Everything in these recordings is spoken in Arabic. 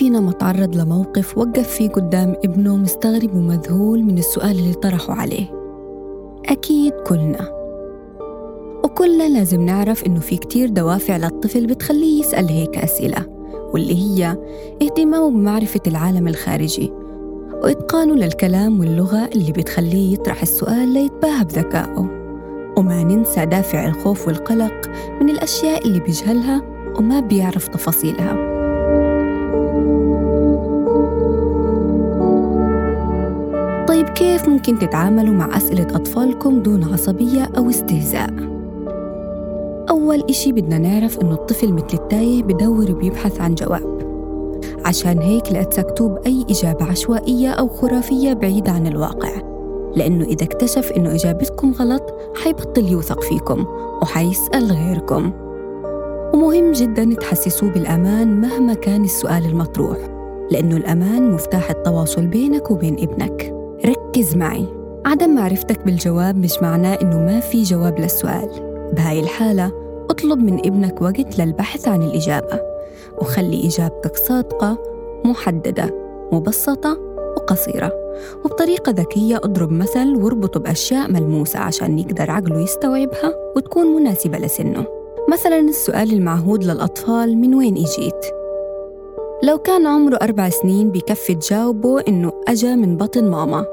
بينما تعرض لموقف وقف فيه قدام ابنه مستغرب ومذهول من السؤال اللي طرحه عليه. أكيد كلنا. وكلنا لازم نعرف إنه في كتير دوافع للطفل بتخليه يسأل هيك أسئلة واللي هي اهتمامه بمعرفة العالم الخارجي وإتقانه للكلام واللغة اللي بتخليه يطرح السؤال ليتباهى بذكائه. وما ننسى دافع الخوف والقلق من الأشياء اللي بيجهلها وما بيعرف تفاصيلها. كيف ممكن تتعاملوا مع أسئلة أطفالكم دون عصبية أو استهزاء؟ أول إشي بدنا نعرف إنه الطفل مثل التايه بدور وبيبحث عن جواب. عشان هيك لا تكتب أي إجابة عشوائية أو خرافية بعيدة عن الواقع لأنه إذا اكتشف إنه إجابتكم غلط حيبطل يوثق فيكم وحيسأل غيركم. ومهم جدا تحسسوه بالأمان مهما كان السؤال المطروح لأنه الأمان مفتاح التواصل بينك وبين ابنك. ركز معي. عدم معرفتك بالجواب مش معناه إنه ما في جواب للسؤال. بهاي الحالة اطلب من ابنك وقت للبحث عن الإجابة وخلي إجابتك صادقة محددة مبسطة وقصيرة. وبطريقة ذكية اضرب مثل واربطه بأشياء ملموسة عشان يقدر عقله يستوعبها وتكون مناسبة لسنه. مثلا السؤال المعهود للأطفال من وين إجيت؟ لو كان عمره أربع سنين بكفي تجاوبه إنه أجا من بطن ماما.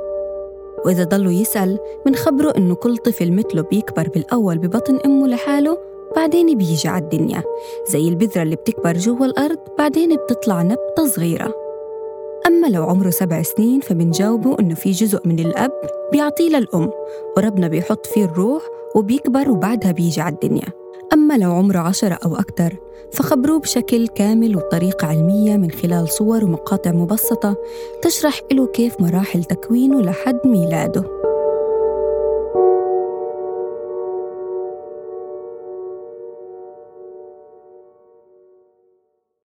وإذا ضلوا يسأل منخبره إنه كل طفل مثله بيكبر بالأول ببطن أمه لحاله بعدين بيجي على الدنيا. زي البذرة اللي بتكبر جوا الأرض بعدين بتطلع نبتة صغيرة. أما لو عمره سبع سنين فبنجاوبه إنه في جزء من الأب بيعطيه للأم وربنا بيحط فيه الروح وبيكبر وبعدها بيجي على الدنيا. أما لو عمره عشرة أو أكثر فخبروه بشكل كامل وبطريقة علمية من خلال صور ومقاطع مبسطة تشرح له كيف مراحل تكوينه لحد ميلاده.